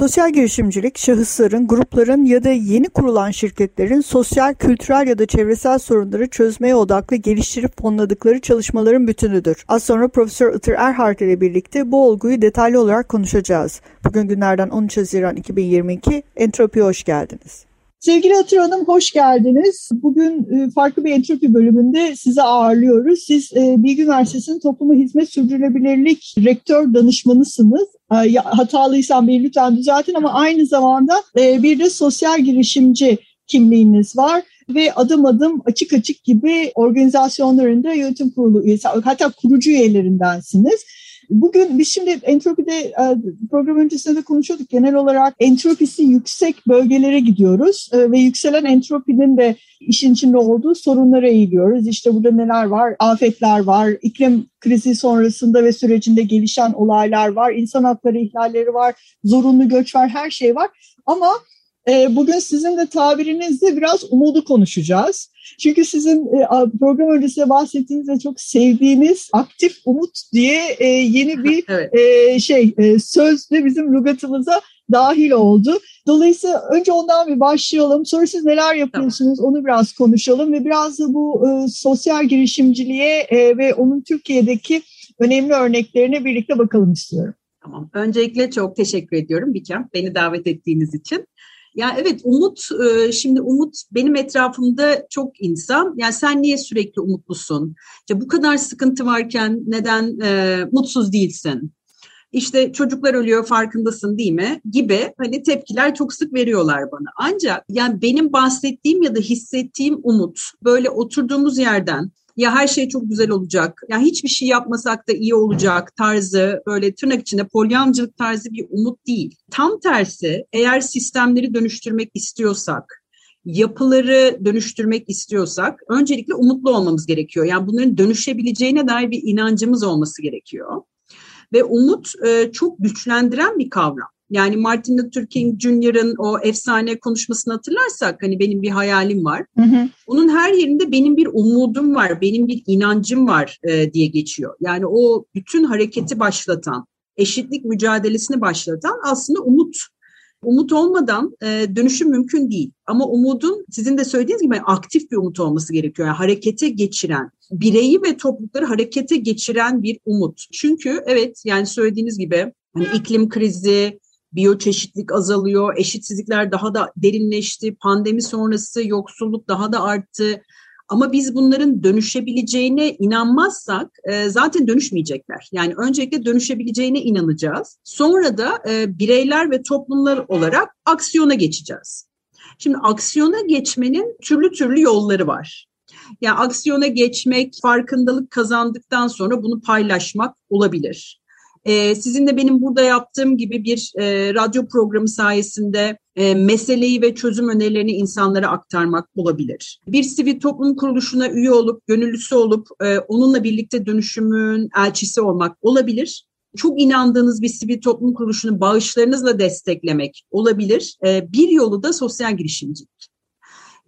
Sosyal girişimcilik, şahısların, grupların ya da yeni kurulan şirketlerin sosyal, kültürel ya da çevresel sorunları çözmeye odaklı geliştirip fonladıkları çalışmaların bütünüdür. Az sonra Profesör Itır Erhard ile birlikte bu olguyu detaylı olarak konuşacağız. Bugün günlerden 13 Haziran 2022, Entropi'ye hoş geldiniz. Sevgili Hatır Hanım hoş geldiniz. Bugün e, farklı bir entropi bölümünde sizi ağırlıyoruz. Siz e, Bilgi Üniversitesi'nin Topluma Hizmet Sürdürülebilirlik Rektör Danışmanısınız. E, hatalıysam beni lütfen düzeltin ama aynı zamanda bir de sosyal girişimci kimliğiniz var ve adım adım açık açık gibi organizasyonlarında yönetim kurulu üyesi hatta kurucu üyelerindensiniz. Bugün biz şimdi entropide e, program öncesinde de konuşuyorduk. Genel olarak entropisi yüksek bölgelere gidiyoruz e, ve yükselen entropinin de işin içinde olduğu sorunlara eğiliyoruz. İşte burada neler var? Afetler var, iklim krizi sonrasında ve sürecinde gelişen olaylar var, insan hakları ihlalleri var, zorunlu göç var, her şey var. Ama e, bugün sizin de tabirinizle biraz umudu konuşacağız. Çünkü sizin e, program öncesinde bahsettiğiniz ve çok sevdiğiniz aktif umut diye e, yeni bir evet. e, şey e, söz de bizim lügatımıza dahil oldu. Dolayısıyla önce ondan bir başlayalım. Sonra siz neler yapıyorsunuz tamam. onu biraz konuşalım ve biraz da bu e, sosyal girişimciliğe e, ve onun Türkiye'deki önemli örneklerine birlikte bakalım istiyorum. Tamam. Öncelikle çok teşekkür ediyorum Bikem beni davet ettiğiniz için. Ya evet umut e, şimdi umut benim etrafımda çok insan. Yani sen niye sürekli umutlusun? İşte bu kadar sıkıntı varken neden e, mutsuz değilsin? İşte çocuklar ölüyor farkındasın değil mi? Gibi hani tepkiler çok sık veriyorlar bana. Ancak yani benim bahsettiğim ya da hissettiğim umut böyle oturduğumuz yerden ya her şey çok güzel olacak, ya hiçbir şey yapmasak da iyi olacak tarzı böyle tırnak içinde polyancılık tarzı bir umut değil. Tam tersi eğer sistemleri dönüştürmek istiyorsak, yapıları dönüştürmek istiyorsak öncelikle umutlu olmamız gerekiyor. Yani bunların dönüşebileceğine dair bir inancımız olması gerekiyor. Ve umut e, çok güçlendiren bir kavram. Yani Martin Luther King Jr.'ın o efsane konuşmasını hatırlarsak hani benim bir hayalim var. Hı hı. Onun her yerinde benim bir umudum var, benim bir inancım var e, diye geçiyor. Yani o bütün hareketi başlatan, eşitlik mücadelesini başlatan aslında umut. Umut olmadan e, dönüşüm mümkün değil. Ama umudun sizin de söylediğiniz gibi aktif bir umut olması gerekiyor. Yani harekete geçiren, bireyi ve toplulukları harekete geçiren bir umut. Çünkü evet yani söylediğiniz gibi hani iklim krizi, biyoçeşitlik azalıyor, eşitsizlikler daha da derinleşti, pandemi sonrası yoksulluk daha da arttı. Ama biz bunların dönüşebileceğine inanmazsak e, zaten dönüşmeyecekler. Yani öncelikle dönüşebileceğine inanacağız. Sonra da e, bireyler ve toplumlar olarak aksiyona geçeceğiz. Şimdi aksiyona geçmenin türlü türlü yolları var. Yani aksiyona geçmek, farkındalık kazandıktan sonra bunu paylaşmak olabilir e, sizin de benim burada yaptığım gibi bir e, radyo programı sayesinde e, meseleyi ve çözüm önerilerini insanlara aktarmak olabilir. Bir sivil toplum kuruluşuna üye olup, gönüllüsü olup e, onunla birlikte dönüşümün elçisi olmak olabilir. Çok inandığınız bir sivil toplum kuruluşunu bağışlarınızla desteklemek olabilir. E, bir yolu da sosyal girişimcilik.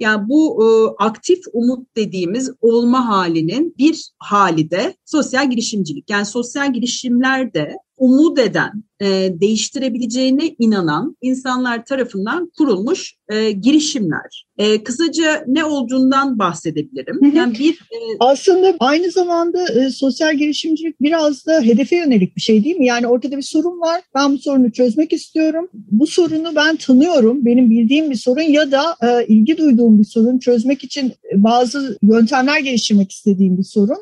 Yani bu e, aktif umut dediğimiz olma halinin bir hali de sosyal girişimcilik. Yani sosyal girişimler de umut eden, e, değiştirebileceğine inanan insanlar tarafından kurulmuş e, girişimler. E, kısaca ne olduğundan bahsedebilirim. Yani bir e, aslında aynı zamanda e, sosyal girişimcilik biraz da hedefe yönelik bir şey değil mi? Yani ortada bir sorun var. Ben bu sorunu çözmek istiyorum. Bu sorunu ben tanıyorum. Benim bildiğim bir sorun ya da e, ilgi duyduğum bir sorun çözmek için bazı yöntemler geliştirmek istediğim bir sorun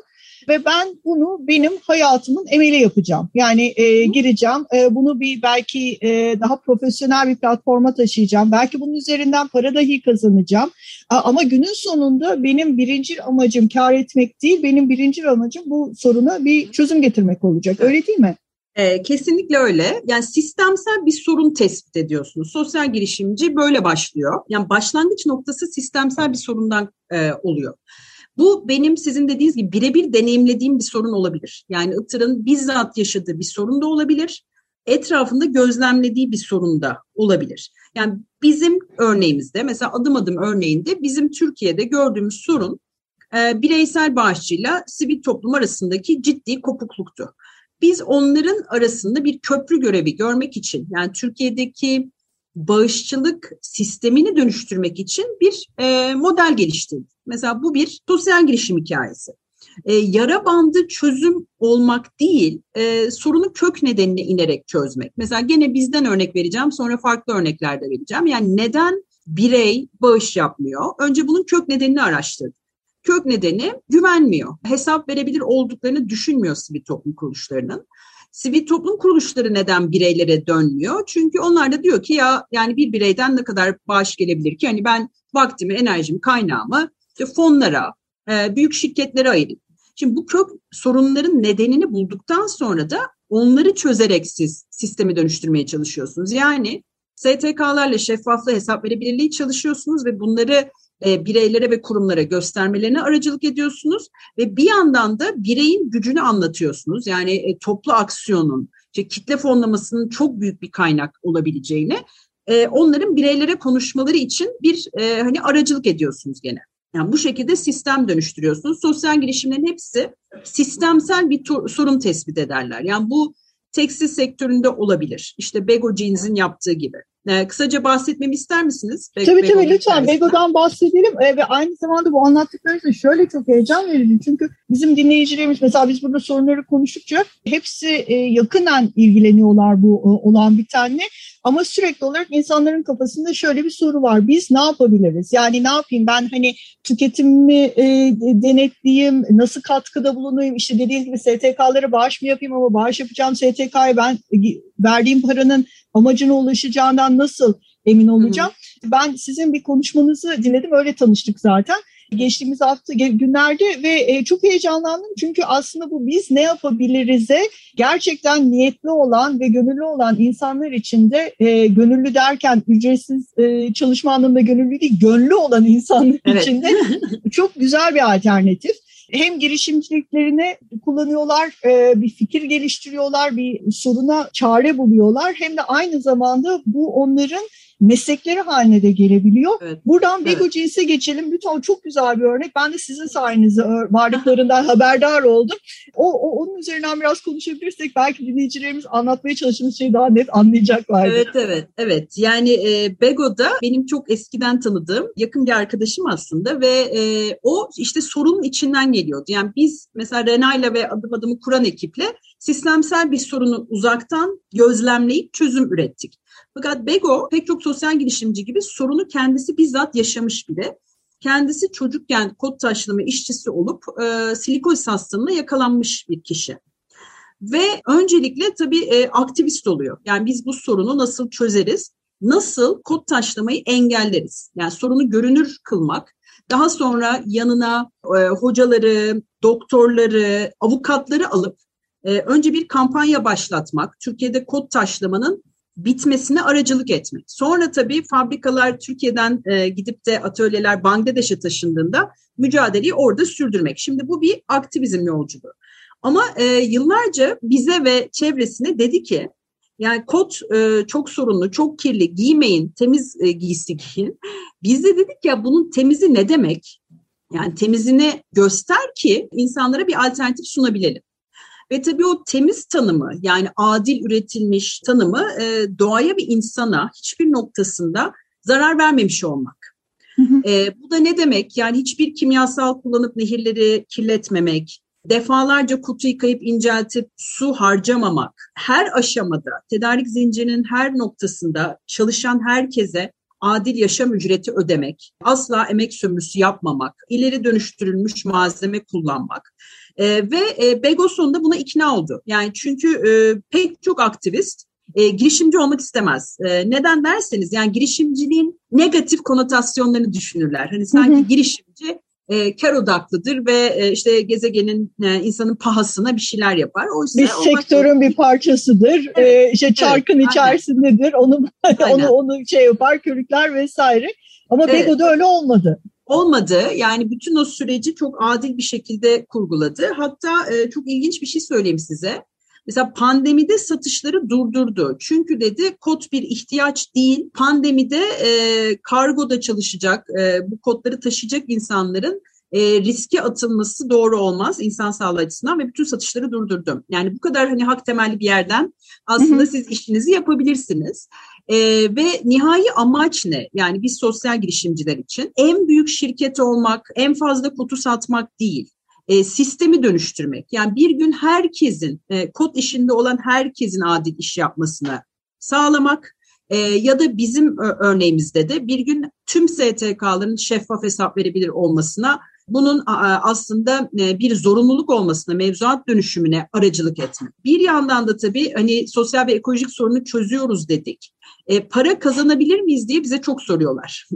ve ben bunu benim hayatımın emeli yapacağım. Yani e, gireceğim, e, bunu bir belki e, daha profesyonel bir platforma taşıyacağım. Belki bunun üzerinden para dahi kazanacağım. Ama günün sonunda benim birinci amacım kar etmek değil, benim birinci amacım bu soruna bir çözüm getirmek olacak. Öyle değil mi? E, kesinlikle öyle. Yani sistemsel bir sorun tespit ediyorsunuz. Sosyal girişimci böyle başlıyor. Yani başlangıç noktası sistemsel bir sorundan e, oluyor. Bu benim sizin dediğiniz gibi birebir deneyimlediğim bir sorun olabilir. Yani Itır'ın bizzat yaşadığı bir sorun da olabilir. Etrafında gözlemlediği bir sorun da olabilir. Yani bizim örneğimizde mesela adım adım örneğinde bizim Türkiye'de gördüğümüz sorun e, bireysel bağışçıyla sivil toplum arasındaki ciddi kopukluktu. Biz onların arasında bir köprü görevi görmek için yani Türkiye'deki bağışçılık sistemini dönüştürmek için bir e, model geliştirdik. Mesela bu bir sosyal girişim hikayesi. E, yara bandı çözüm olmak değil, e, sorunun kök nedenine inerek çözmek. Mesela gene bizden örnek vereceğim, sonra farklı örnekler de vereceğim. Yani neden birey bağış yapmıyor? Önce bunun kök nedenini araştırdık. Kök nedeni güvenmiyor. Hesap verebilir olduklarını düşünmüyor sivil toplum kuruluşlarının. Sivil toplum kuruluşları neden bireylere dönmüyor? Çünkü onlar da diyor ki ya yani bir bireyden ne kadar bağış gelebilir ki? Hani ben vaktimi, enerjimi, kaynağımı işte fonlara, e, büyük şirketlere ayırayım. Şimdi bu kök sorunların nedenini bulduktan sonra da onları çözerek siz sistemi dönüştürmeye çalışıyorsunuz. Yani STK'larla şeffaflı hesap verebilirliği çalışıyorsunuz ve bunları e, bireylere ve kurumlara göstermelerine aracılık ediyorsunuz ve bir yandan da bireyin gücünü anlatıyorsunuz. Yani e, toplu aksiyonun, işte kitle fonlamasının çok büyük bir kaynak olabileceğini e, onların bireylere konuşmaları için bir e, hani aracılık ediyorsunuz gene. Yani bu şekilde sistem dönüştürüyorsunuz. Sosyal girişimlerin hepsi sistemsel bir sorun tespit ederler. Yani bu tekstil sektöründe olabilir. İşte Bego Jeans'in yaptığı gibi. Ee, kısaca bahsetmemi ister misiniz? Be tabii tabii lütfen Bego'dan bahsedelim ee, ve aynı zamanda bu anlattıklarınız şöyle çok heyecan verici. Çünkü bizim dinleyicilerimiz mesela biz burada sorunları konuştukça hepsi e, yakından ilgileniyorlar bu e, olan bir tane. Ama sürekli olarak insanların kafasında şöyle bir soru var. Biz ne yapabiliriz? Yani ne yapayım ben hani tüketimimi e, denetleyeyim, nasıl katkıda bulunayım? İşte dediğiniz gibi STK'lara bağış mı yapayım ama bağış yapacağım STK'ya ben e, verdiğim paranın amacına ulaşacağından nasıl emin olacağım? Hı. Ben sizin bir konuşmanızı dinledim, öyle tanıştık zaten geçtiğimiz hafta günlerde ve e, çok heyecanlandım çünkü aslında bu biz ne yapabiliriz'e gerçekten niyetli olan ve gönüllü olan insanlar için de e, gönüllü derken ücretsiz e, çalışma anlamında gönüllü değil, gönlü olan insanlar evet. için de çok güzel bir alternatif hem girişimciliklerini kullanıyorlar, bir fikir geliştiriyorlar, bir soruna çare buluyorlar. Hem de aynı zamanda bu onların meslekleri haline de gelebiliyor. Evet. Buradan Bego evet. Cins'e geçelim. Lütfen çok güzel bir örnek. Ben de sizin sayenizde varlıklarından haberdar oldum. O, o onun üzerinden biraz konuşabilirsek belki dinleyicilerimiz anlatmaya çalıştığımız şeyi daha net anlayacaklar. Evet evet evet. Yani e, Bego'da benim çok eskiden tanıdığım yakın bir arkadaşım aslında ve e, o işte sorunun içinden geliyordu. Yani biz mesela Rena'yla ve adım adımı kuran ekiple sistemsel bir sorunu uzaktan gözlemleyip çözüm ürettik. Fakat Bego pek çok sosyal girişimci gibi sorunu kendisi bizzat yaşamış bile. Kendisi çocukken kod taşlama işçisi olup e, silikoz hastalığına yakalanmış bir kişi. Ve öncelikle tabii e, aktivist oluyor. Yani biz bu sorunu nasıl çözeriz? Nasıl kod taşlamayı engelleriz? Yani sorunu görünür kılmak. Daha sonra yanına e, hocaları, doktorları, avukatları alıp e, önce bir kampanya başlatmak. Türkiye'de kod taşlamanın bitmesine aracılık etmek. Sonra tabii fabrikalar Türkiye'den e, gidip de atölyeler Bangladeş'e taşındığında mücadeleyi orada sürdürmek. Şimdi bu bir aktivizm yolculuğu. Ama e, yıllarca bize ve çevresine dedi ki yani kot e, çok sorunlu, çok kirli, giymeyin, temiz e, giysi giyin. Biz de dedik ya bunun temizi ne demek? Yani temizini göster ki insanlara bir alternatif sunabilelim. Ve tabii o temiz tanımı yani adil üretilmiş tanımı e, doğaya bir insana hiçbir noktasında zarar vermemiş olmak. E, bu da ne demek? Yani hiçbir kimyasal kullanıp nehirleri kirletmemek, defalarca kutu yıkayıp inceltip su harcamamak, her aşamada tedarik zincirinin her noktasında çalışan herkese adil yaşam ücreti ödemek, asla emek sömürüsü yapmamak, ileri dönüştürülmüş malzeme kullanmak. E, ve e, Begoson da buna ikna oldu. Yani çünkü e, pek çok aktivist e, girişimci olmak istemez. E, neden derseniz yani girişimciliğin negatif konotasyonlarını düşünürler. Hani sanki hı hı. girişimci e, kar odaklıdır ve e, işte gezegenin e, insanın pahasına bir şeyler yapar. Oysa bir sektörün bir parçasıdır. Evet. E, işte çarkın evet, içerisindedir. Onu onu onu şey yapar, körükler vesaire. Ama evet. Bego'da öyle olmadı olmadı. Yani bütün o süreci çok adil bir şekilde kurguladı. Hatta e, çok ilginç bir şey söyleyeyim size. Mesela pandemide satışları durdurdu. Çünkü dedi kod bir ihtiyaç değil. Pandemide e, kargoda çalışacak, e, bu kodları taşıyacak insanların e, riske atılması doğru olmaz insan sağlığı açısından ve bütün satışları durdurdum. Yani bu kadar hani hak temelli bir yerden aslında siz işinizi yapabilirsiniz. E, ve nihai amaç ne? Yani biz sosyal girişimciler için en büyük şirket olmak, en fazla kutu satmak değil e, sistemi dönüştürmek. Yani bir gün herkesin, e, kod işinde olan herkesin adil iş yapmasını sağlamak e, ya da bizim örneğimizde de bir gün tüm STK'ların şeffaf hesap verebilir olmasına bunun aslında e, bir zorunluluk olmasına, mevzuat dönüşümüne aracılık etmek. Bir yandan da tabii hani sosyal ve ekolojik sorunu çözüyoruz dedik. E, para kazanabilir miyiz diye bize çok soruyorlar.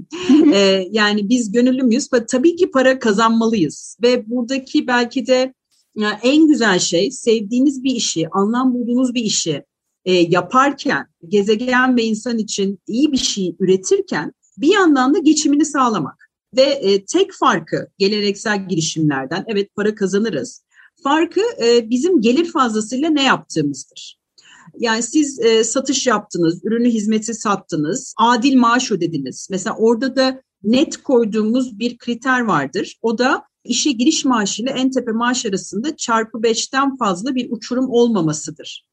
e, yani biz gönüllü müyüz? Tabii ki para kazanmalıyız ve buradaki belki de yani en güzel şey sevdiğiniz bir işi, anlam bulduğunuz bir işi e, yaparken, gezegen ve insan için iyi bir şey üretirken bir yandan da geçimini sağlamak. Ve e, tek farkı geleneksel girişimlerden, evet para kazanırız, farkı e, bizim gelir fazlasıyla ne yaptığımızdır. Yani siz e, satış yaptınız, ürünü hizmeti sattınız, adil maaş ödediniz. Mesela orada da net koyduğumuz bir kriter vardır. O da işe giriş maaşı ile en tepe maaş arasında çarpı beşten fazla bir uçurum olmamasıdır.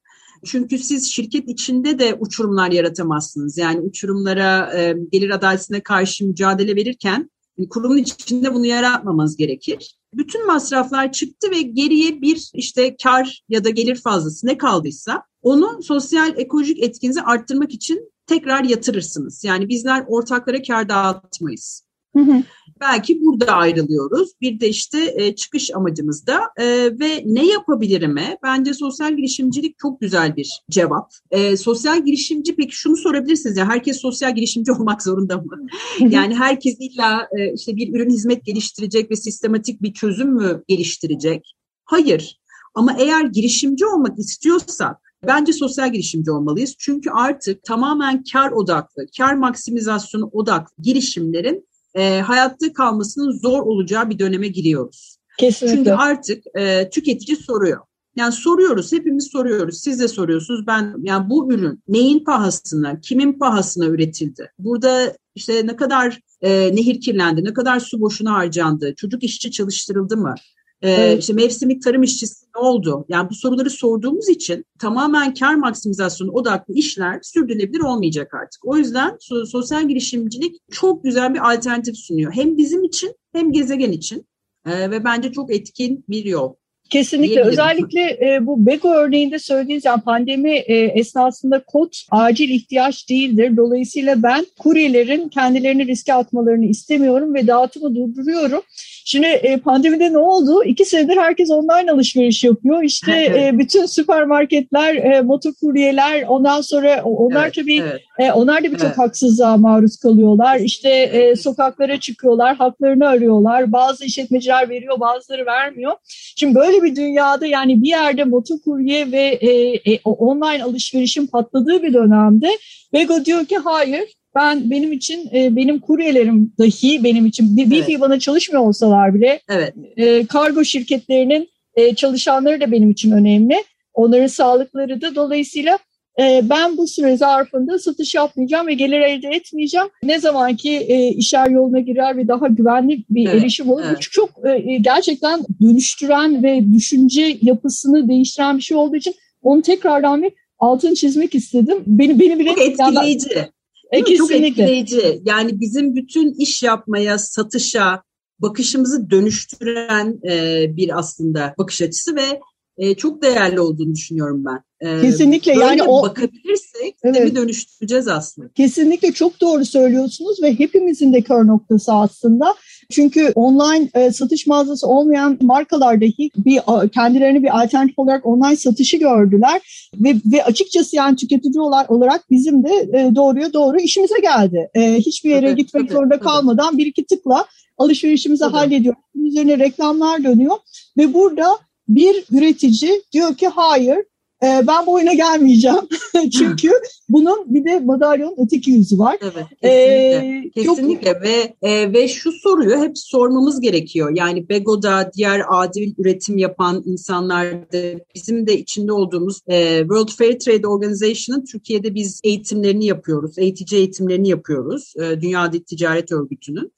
Çünkü siz şirket içinde de uçurumlar yaratamazsınız. Yani uçurumlara, e, gelir adaletine karşı mücadele verirken kurumun içinde bunu yaratmamamız gerekir. Bütün masraflar çıktı ve geriye bir işte kar ya da gelir fazlası ne kaldıysa onu sosyal ekolojik etkinizi arttırmak için tekrar yatırırsınız. Yani bizler ortaklara kar dağıtmayız. Hı hı. Belki burada ayrılıyoruz. Bir de işte e, çıkış amacımızda e, ve ne yapabilirime bence sosyal girişimcilik çok güzel bir cevap. E, sosyal girişimci peki şunu sorabilirsiniz ya herkes sosyal girişimci olmak zorunda mı? yani herkes illa e, işte bir ürün hizmet geliştirecek ve sistematik bir çözüm mü geliştirecek? Hayır. Ama eğer girişimci olmak istiyorsak Bence sosyal girişimci olmalıyız. Çünkü artık tamamen kar odaklı, kar maksimizasyonu odaklı girişimlerin e, hayatta kalmasının zor olacağı bir döneme giriyoruz. Kesinlikle. Çünkü artık e, tüketici soruyor. Yani soruyoruz, hepimiz soruyoruz. Siz de soruyorsunuz. Ben yani bu ürün neyin pahasına, kimin pahasına üretildi? Burada işte ne kadar e, nehir kirlendi, ne kadar su boşuna harcandı, çocuk işçi çalıştırıldı mı? Ee, işte mevsimlik tarım işçisi ne oldu? Yani bu soruları sorduğumuz için tamamen kar maksimizasyonu odaklı işler sürdürülebilir olmayacak artık. O yüzden sosyal girişimcilik çok güzel bir alternatif sunuyor. Hem bizim için hem gezegen için ee, ve bence çok etkin bir yol. Kesinlikle. Özellikle e, bu Bego örneğinde söylediğiniz yani pandemi e, esnasında kod acil ihtiyaç değildir. Dolayısıyla ben kuryelerin kendilerini riske atmalarını istemiyorum ve dağıtımı durduruyorum. Şimdi e, pandemide ne oldu? İki senedir herkes online alışveriş yapıyor. İşte e, bütün süpermarketler, e, motokuryeler, ondan sonra onlar evet, tabii evet. E, onlar da birçok evet. haksızlığa maruz kalıyorlar. İşte e, sokaklara çıkıyorlar, haklarını arıyorlar. Bazı işletmeciler veriyor, bazıları vermiyor. Şimdi böyle bir dünyada yani bir yerde motokurye ve e, e, online alışverişin patladığı bir dönemde Bego diyor ki hayır ben benim için e, benim kuryelerim dahi benim için bir evet. bana çalışmıyor olsalar bile evet. e, kargo şirketlerinin e, çalışanları da benim için önemli. Onların sağlıkları da dolayısıyla ben bu süre zarfında satış yapmayacağım ve gelir elde etmeyeceğim. Ne zaman ki e, işler yoluna girer ve daha güvenli bir evet, erişim olur. Evet. Bu çok e, gerçekten dönüştüren ve düşünce yapısını değiştiren bir şey olduğu için onu tekrardan bir altını çizmek istedim. Beni beni bile çok etkileyici. Yani, e, Çok etkileyici. Yani bizim bütün iş yapmaya, satışa, bakışımızı dönüştüren e, bir aslında bakış açısı ve e, çok değerli olduğunu düşünüyorum ben. E, Kesinlikle Böyle yani o bakabilirsek evet. dönüştüreceğiz aslında. Kesinlikle çok doğru söylüyorsunuz ve hepimizin de kör noktası aslında. Çünkü online e, satış mağazası olmayan markalar dahi bir kendilerini bir alternatif olarak online satışı gördüler ve ve açıkçası yani tüketici olarak bizim de e, doğruya doğru işimize geldi. E, hiçbir yere tabii, gitmek tabii, zorunda tabii. kalmadan bir iki tıkla alışverişimizi tabii. hallediyoruz. üzerine reklamlar dönüyor ve burada bir üretici diyor ki hayır e, ben bu oyuna gelmeyeceğim. Çünkü bunun bir de madalyonun öteki yüzü var. Evet, kesinlikle. Ee, kesinlikle çok... ve e, ve şu soruyu hep sormamız gerekiyor. Yani Bego'da diğer adil üretim yapan insanlarda bizim de içinde olduğumuz e, World Fair Trade Organization'ın Türkiye'de biz eğitimlerini yapıyoruz. Eğitici eğitimlerini yapıyoruz. E, Dünya Ticaret Örgütü'nün.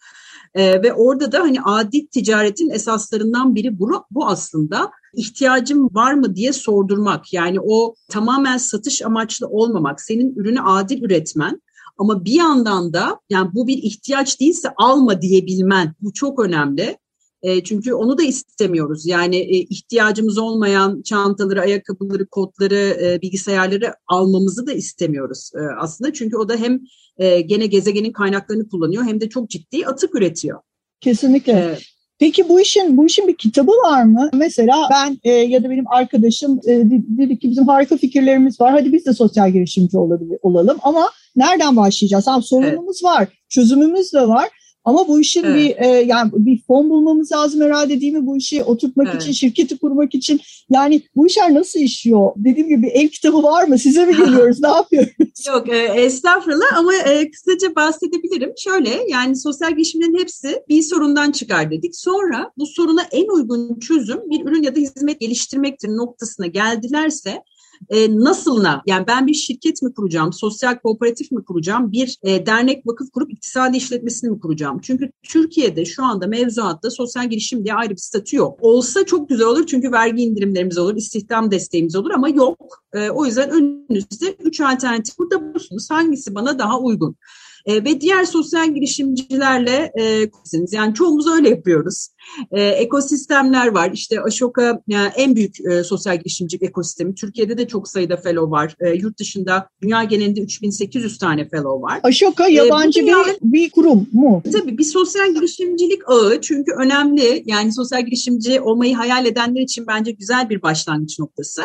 E, ve orada da hani adil ticaretin esaslarından biri bu, bu aslında ihtiyacım var mı diye sordurmak. Yani o tamamen satış amaçlı olmamak, senin ürünü adil üretmen ama bir yandan da yani bu bir ihtiyaç değilse alma diyebilmen bu çok önemli. E, çünkü onu da istemiyoruz. Yani e, ihtiyacımız olmayan çantaları, ayakkabıları, kodları, e, bilgisayarları almamızı da istemiyoruz e, aslında. Çünkü o da hem e, gene gezegenin kaynaklarını kullanıyor hem de çok ciddi atık üretiyor. Kesinlikle. Ee, Peki bu işin bu işin bir kitabı var mı? Mesela ben e, ya da benim arkadaşım e, dedik ki bizim harika fikirlerimiz var. Hadi biz de sosyal girişimci olabilir, olalım ama nereden başlayacağız? Tamam sorunumuz evet. var, çözümümüz de var. Ama bu işin evet. bir e, yani bir fon bulmamız lazım herhalde değil mi bu işi oturtmak evet. için, şirketi kurmak için. Yani bu işler nasıl işiyor? Dediğim gibi ev kitabı var mı? Size mi geliyoruz? ne yapıyoruz? Yok e, estağfurullah ama e, kısaca bahsedebilirim. Şöyle yani sosyal girişimlerin hepsi bir sorundan çıkar dedik. Sonra bu soruna en uygun çözüm bir ürün ya da hizmet geliştirmektir noktasına geldilerse e, nasılına yani ben bir şirket mi kuracağım, sosyal kooperatif mi kuracağım, bir e, dernek vakıf kurup iktisadi işletmesini mi kuracağım? Çünkü Türkiye'de şu anda mevzuatta sosyal girişim diye ayrı bir statü yok. Olsa çok güzel olur çünkü vergi indirimlerimiz olur, istihdam desteğimiz olur ama yok. E, o yüzden önünüzde üç alternatif burada bulursunuz. Hangisi bana daha uygun? E, ve diğer sosyal girişimcilerle e, yani çoğumuz öyle yapıyoruz. E, ekosistemler var. İşte Ashoka yani en büyük e, sosyal girişimcilik ekosistemi. Türkiye'de de çok sayıda fellow var. E, yurt dışında dünya genelinde 3800 tane fellow var. Ashoka yabancı e, dünya, bir, bir kurum mu? Tabii bir sosyal girişimcilik ağı çünkü önemli. Yani sosyal girişimci olmayı hayal edenler için bence güzel bir başlangıç noktası.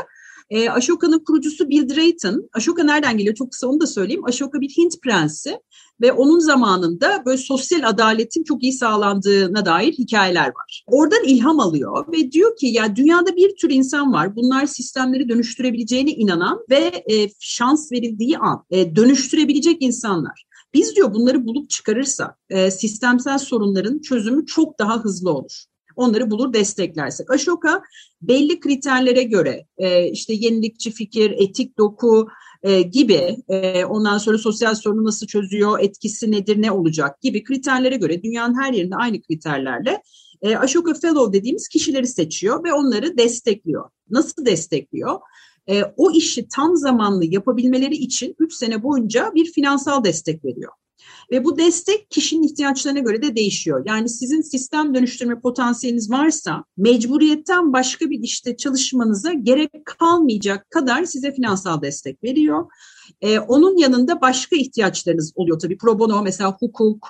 E, Ashoka'nın kurucusu Bill Drayton. Ashoka nereden geliyor? Çok kısa onu da söyleyeyim. Ashoka bir Hint prensi ve onun zamanında böyle sosyal adaletin çok iyi sağlandığına dair hikayeler var. Oradan ilham alıyor ve diyor ki ya dünyada bir tür insan var. Bunlar sistemleri dönüştürebileceğine inanan ve e, şans verildiği an e, dönüştürebilecek insanlar. Biz diyor bunları bulup çıkarırsa e, sistemsel sorunların çözümü çok daha hızlı olur onları bulur desteklersek. Ashoka belli kriterlere göre e, işte yenilikçi fikir, etik doku, e, gibi e, ondan sonra sosyal sorunu nasıl çözüyor, etkisi nedir, ne olacak gibi kriterlere göre dünyanın her yerinde aynı kriterlerle Ashoka Fellow dediğimiz kişileri seçiyor ve onları destekliyor. Nasıl destekliyor? O işi tam zamanlı yapabilmeleri için 3 sene boyunca bir finansal destek veriyor. Ve bu destek kişinin ihtiyaçlarına göre de değişiyor. Yani sizin sistem dönüştürme potansiyeliniz varsa mecburiyetten başka bir işte çalışmanıza gerek kalmayacak kadar size finansal destek veriyor. Ee, onun yanında başka ihtiyaçlarınız oluyor tabii. Pro bono mesela hukuk,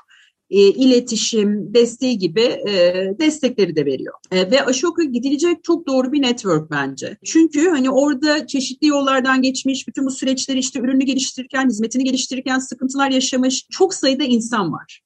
e, iletişim desteği gibi e, destekleri de veriyor. E, ve Ashoka gidilecek çok doğru bir network bence. Çünkü hani orada çeşitli yollardan geçmiş, bütün bu süreçleri işte ürünü geliştirirken, hizmetini geliştirirken sıkıntılar yaşamış çok sayıda insan var.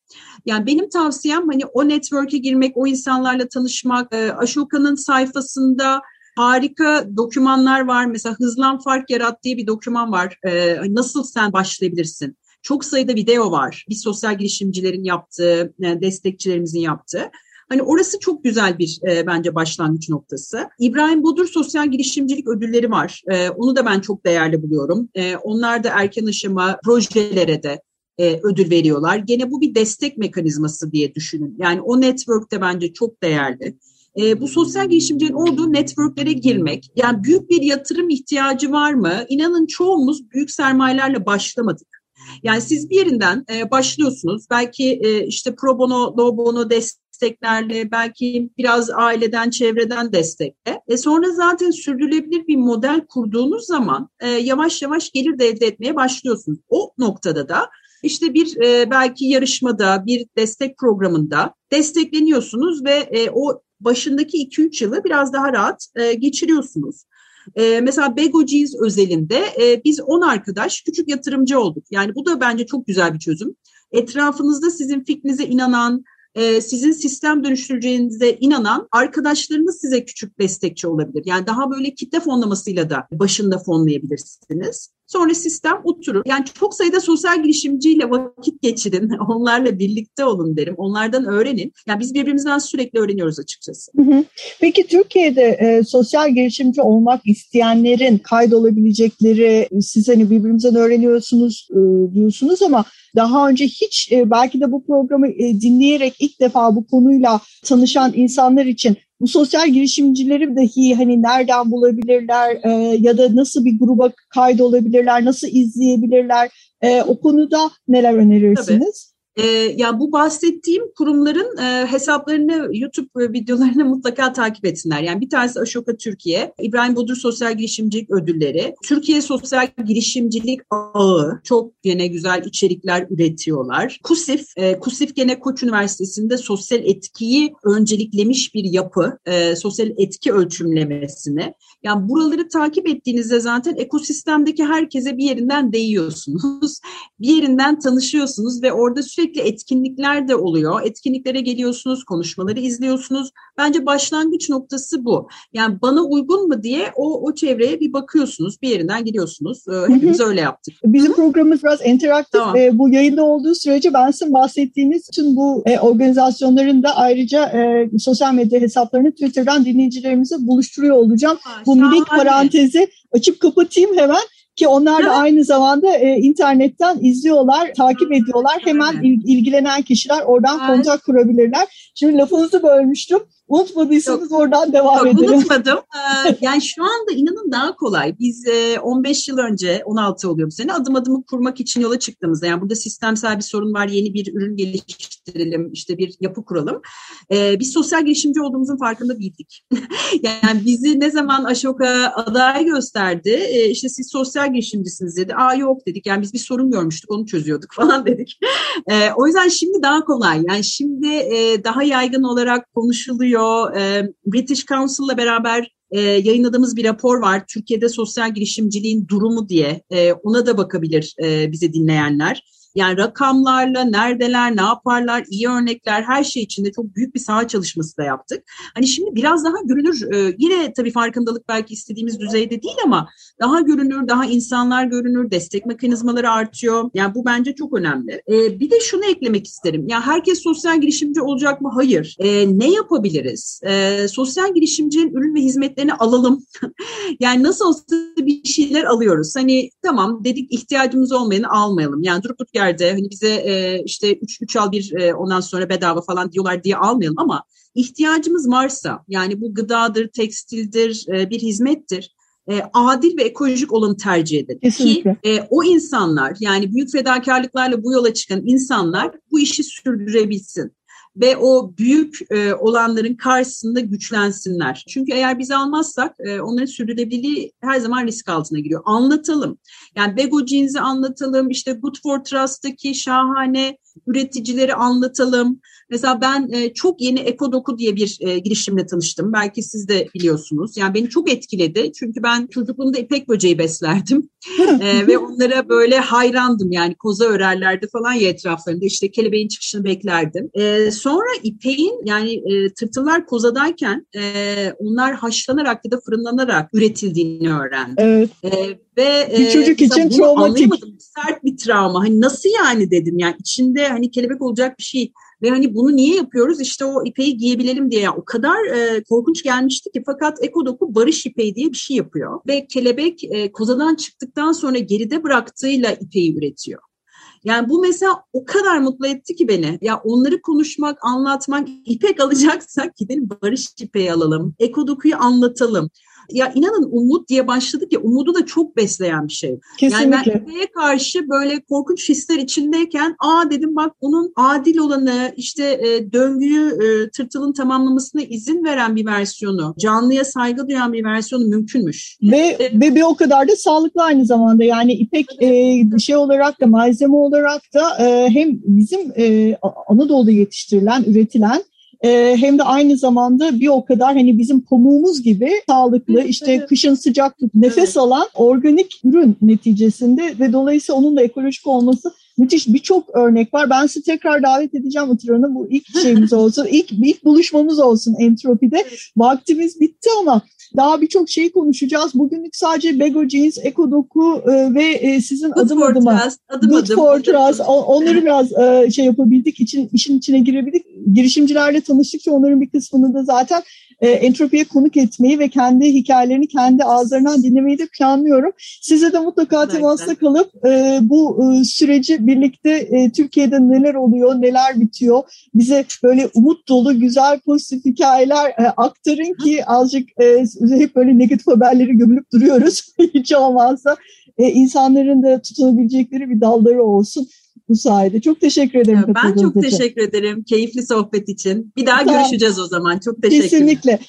Yani benim tavsiyem hani o network'e girmek, o insanlarla tanışmak, e, Ashoka'nın sayfasında harika dokümanlar var. Mesela Hızlan Fark Yarat diye bir doküman var. Ee, nasıl sen başlayabilirsin? Çok sayıda video var. Bir sosyal girişimcilerin yaptığı, yani destekçilerimizin yaptığı. Hani orası çok güzel bir e, bence başlangıç noktası. İbrahim Bodur Sosyal Girişimcilik Ödülleri var. E, onu da ben çok değerli buluyorum. E, onlar da erken aşama projelere de e, ödül veriyorlar. Gene bu bir destek mekanizması diye düşünün. Yani o network de bence çok değerli. E, bu sosyal girişimcinin olduğu networklere girmek, yani büyük bir yatırım ihtiyacı var mı? İnanın çoğumuz büyük sermayelerle başlamadık. Yani siz bir yerinden e, başlıyorsunuz. Belki e, işte pro bono, low bono desteklerle, belki biraz aileden, çevreden destekle. E sonra zaten sürdürülebilir bir model kurduğunuz zaman e, yavaş yavaş gelir de elde etmeye başlıyorsunuz. O noktada da işte bir e, belki yarışmada, bir destek programında destekleniyorsunuz ve e, o başındaki 2-3 yılı biraz daha rahat e, geçiriyorsunuz. E, mesela Bego Jeans özelinde e, biz 10 arkadaş küçük yatırımcı olduk. Yani bu da bence çok güzel bir çözüm. Etrafınızda sizin fikrinize inanan, e, sizin sistem dönüştüreceğinize inanan arkadaşlarınız size küçük destekçi olabilir. Yani daha böyle kitle fonlamasıyla da başında fonlayabilirsiniz. Sonra sistem oturur. Yani çok sayıda sosyal girişimciyle vakit geçirin. Onlarla birlikte olun derim. Onlardan öğrenin. Yani biz birbirimizden sürekli öğreniyoruz açıkçası. Peki Türkiye'de e, sosyal girişimci olmak isteyenlerin kaydolabilecekleri siz hani birbirimizden öğreniyorsunuz e, diyorsunuz ama daha önce hiç e, belki de bu programı e, dinleyerek ilk defa bu konuyla tanışan insanlar için bu sosyal girişimcileri dahi hani nereden bulabilirler e, ya da nasıl bir gruba kaydolabilirler, nasıl izleyebilirler e, o konuda neler önerirsiniz? Tabii. E, ya bu bahsettiğim kurumların e, hesaplarını, YouTube videolarını mutlaka takip etsinler. Yani bir tanesi Ashoka Türkiye, İbrahim Bodur Sosyal Girişimcilik Ödülleri, Türkiye Sosyal Girişimcilik Ağı, çok yine güzel içerikler üretiyorlar. KUSİF, e, KUSİF gene Koç Üniversitesi'nde sosyal etkiyi önceliklemiş bir yapı, e, sosyal etki ölçümlemesini. Yani buraları takip ettiğinizde zaten ekosistemdeki herkese bir yerinden değiyorsunuz, bir yerinden tanışıyorsunuz ve orada sürekli sürekli etkinlikler de oluyor. Etkinliklere geliyorsunuz, konuşmaları izliyorsunuz. Bence başlangıç noktası bu. Yani bana uygun mu diye o, o çevreye bir bakıyorsunuz, bir yerinden gidiyorsunuz. Ee, hepimiz öyle yaptık. Bizim programımız biraz interaktif. Tamam. E, bu yayında olduğu sürece ben sizin bahsettiğiniz tüm bu e, organizasyonların da ayrıca e, sosyal medya hesaplarını Twitter'dan dinleyicilerimize buluştururuyor olacağım. Ha, bu minik parantezi açıp kapatayım hemen. Ki onlar da aynı zamanda e, internetten izliyorlar, takip ediyorlar. Hemen il, ilgilenen kişiler oradan kontak kurabilirler. Şimdi lafınızı bölmüştüm. Unutmadıysanız Yok. oradan devam Yok, edelim. Unutmadım. Ee, yani şu anda inanın daha kolay. Biz 15 yıl önce, 16 oluyor bu sene adım adımı kurmak için yola çıktığımızda yani burada sistemsel bir sorun var, yeni bir ürün geliştirelim, işte bir yapı kuralım. Ee, biz sosyal girişimci olduğumuzun farkında değildik. yani bizi ne zaman Aşoka aday gösterdi, e, işte siz sosyal girişimcisiniz dedi. Aa yok dedik yani biz bir sorun görmüştük, onu çözüyorduk falan dedik. Ee, o yüzden şimdi daha kolay. Yani şimdi e, daha yaygın olarak konuşuluyor oluyor. E, British Council'la beraber e, yayınladığımız bir rapor var. Türkiye'de sosyal girişimciliğin durumu diye. E, ona da bakabilir e, bizi dinleyenler. Yani rakamlarla neredeler, ne yaparlar, iyi örnekler her şey içinde çok büyük bir saha çalışması da yaptık. Hani şimdi biraz daha görünür, e, yine tabii farkındalık belki istediğimiz düzeyde değil ama daha görünür, daha insanlar görünür, destek mekanizmaları artıyor. Yani bu bence çok önemli. E, bir de şunu eklemek isterim. Ya herkes sosyal girişimci olacak mı? Hayır. E, ne yapabiliriz? Sosyal girişimcinin ürün ve hizmetlerini alalım. yani nasıl olsa bir şeyler alıyoruz. Hani tamam dedik ihtiyacımız olmayanı almayalım. Yani durup durup yerde hani bize e, işte 3 3 al bir e, ondan sonra bedava falan diyorlar diye almayalım ama ihtiyacımız varsa yani bu gıdadır, tekstildir, e, bir hizmettir e, adil ve ekolojik olanı tercih edelim. Kesinlikle. Ki e, o insanlar yani büyük fedakarlıklarla bu yola çıkan insanlar bu işi sürdürebilsin ve o büyük e, olanların karşısında güçlensinler. Çünkü eğer biz almazsak e, onların sürdürülebilirliği her zaman risk altına giriyor. Anlatalım. Yani Bego Jeans'i anlatalım. İşte Good for Trust'taki şahane üreticileri anlatalım. Mesela ben e, çok yeni Ekodoku diye bir e, girişimle tanıştım. Belki siz de biliyorsunuz. Yani beni çok etkiledi. Çünkü ben çocukluğumda ipek böceği beslerdim. e, ve onlara böyle hayrandım. Yani koza örerlerdi falan ya etraflarında. İşte kelebeğin çıkışını beklerdim. E, sonra ipeğin yani e, tırtıllar kozadayken e, onlar haşlanarak ya da fırınlanarak üretildiğini öğrendim. Evet. E, ve bir çocuk e, için travmatik. Sert bir travma. Hani nasıl yani dedim. Yani içinde hani kelebek olacak bir şey ve hani bunu niye yapıyoruz? İşte o ipeği giyebilelim diye. Yani o kadar e, korkunç gelmişti ki fakat Ekodoku barış ipeği diye bir şey yapıyor. Ve kelebek e, kozadan çıktıktan sonra geride bıraktığıyla ipeği üretiyor. Yani bu mesela o kadar mutlu etti ki beni. Ya onları konuşmak, anlatmak, ipek alacaksak gidelim barış ipeği alalım. Ekodoku'yu anlatalım ya inanın umut diye başladık ya umudu da çok besleyen bir şey. Kesinlikle. Yani ben karşı böyle korkunç hisler içindeyken aa dedim bak bunun adil olanı işte e, döngüyü e, tırtılın tamamlamasına izin veren bir versiyonu, canlıya saygı duyan bir versiyonu mümkünmüş. Ve, e, ve bir o kadar da sağlıklı aynı zamanda yani ipek e, şey olarak da malzeme olarak da e, hem bizim e, Anadolu'da yetiştirilen, üretilen e, hem de aynı zamanda bir o kadar hani bizim pamuğumuz gibi sağlıklı işte kışın sıcak nefes alan organik ürün neticesinde ve dolayısıyla onun da ekolojik olması müthiş birçok örnek var. Ben sizi tekrar davet edeceğim Atır Bu ilk şeyimiz olsun. ilk, ilk buluşmamız olsun entropide. Vaktimiz bitti ama daha birçok şey konuşacağız. Bugünlük sadece Bego Jeans, Eko Doku e, ve e, sizin Good adım adıma trust, adım Good adım, for Trust onları biraz e, şey yapabildik, için, işin içine girebildik. Girişimcilerle tanıştıkça onların bir kısmını da zaten e, entropiye konuk etmeyi ve kendi hikayelerini kendi ağızlarından dinlemeyi de planlıyorum. Size de mutlaka temasta kalıp e, bu e, süreci birlikte e, Türkiye'de neler oluyor, neler bitiyor, bize böyle umut dolu, güzel, pozitif hikayeler e, aktarın ki azıcık e, hep böyle negatif haberleri gömülüp duruyoruz. Hiç olmazsa e, insanların da tutunabilecekleri bir dalları olsun bu sayede. Çok teşekkür ederim. Ben çok için. teşekkür ederim. Keyifli sohbet için. Bir daha tamam. görüşeceğiz o zaman. Çok teşekkür Kesinlikle.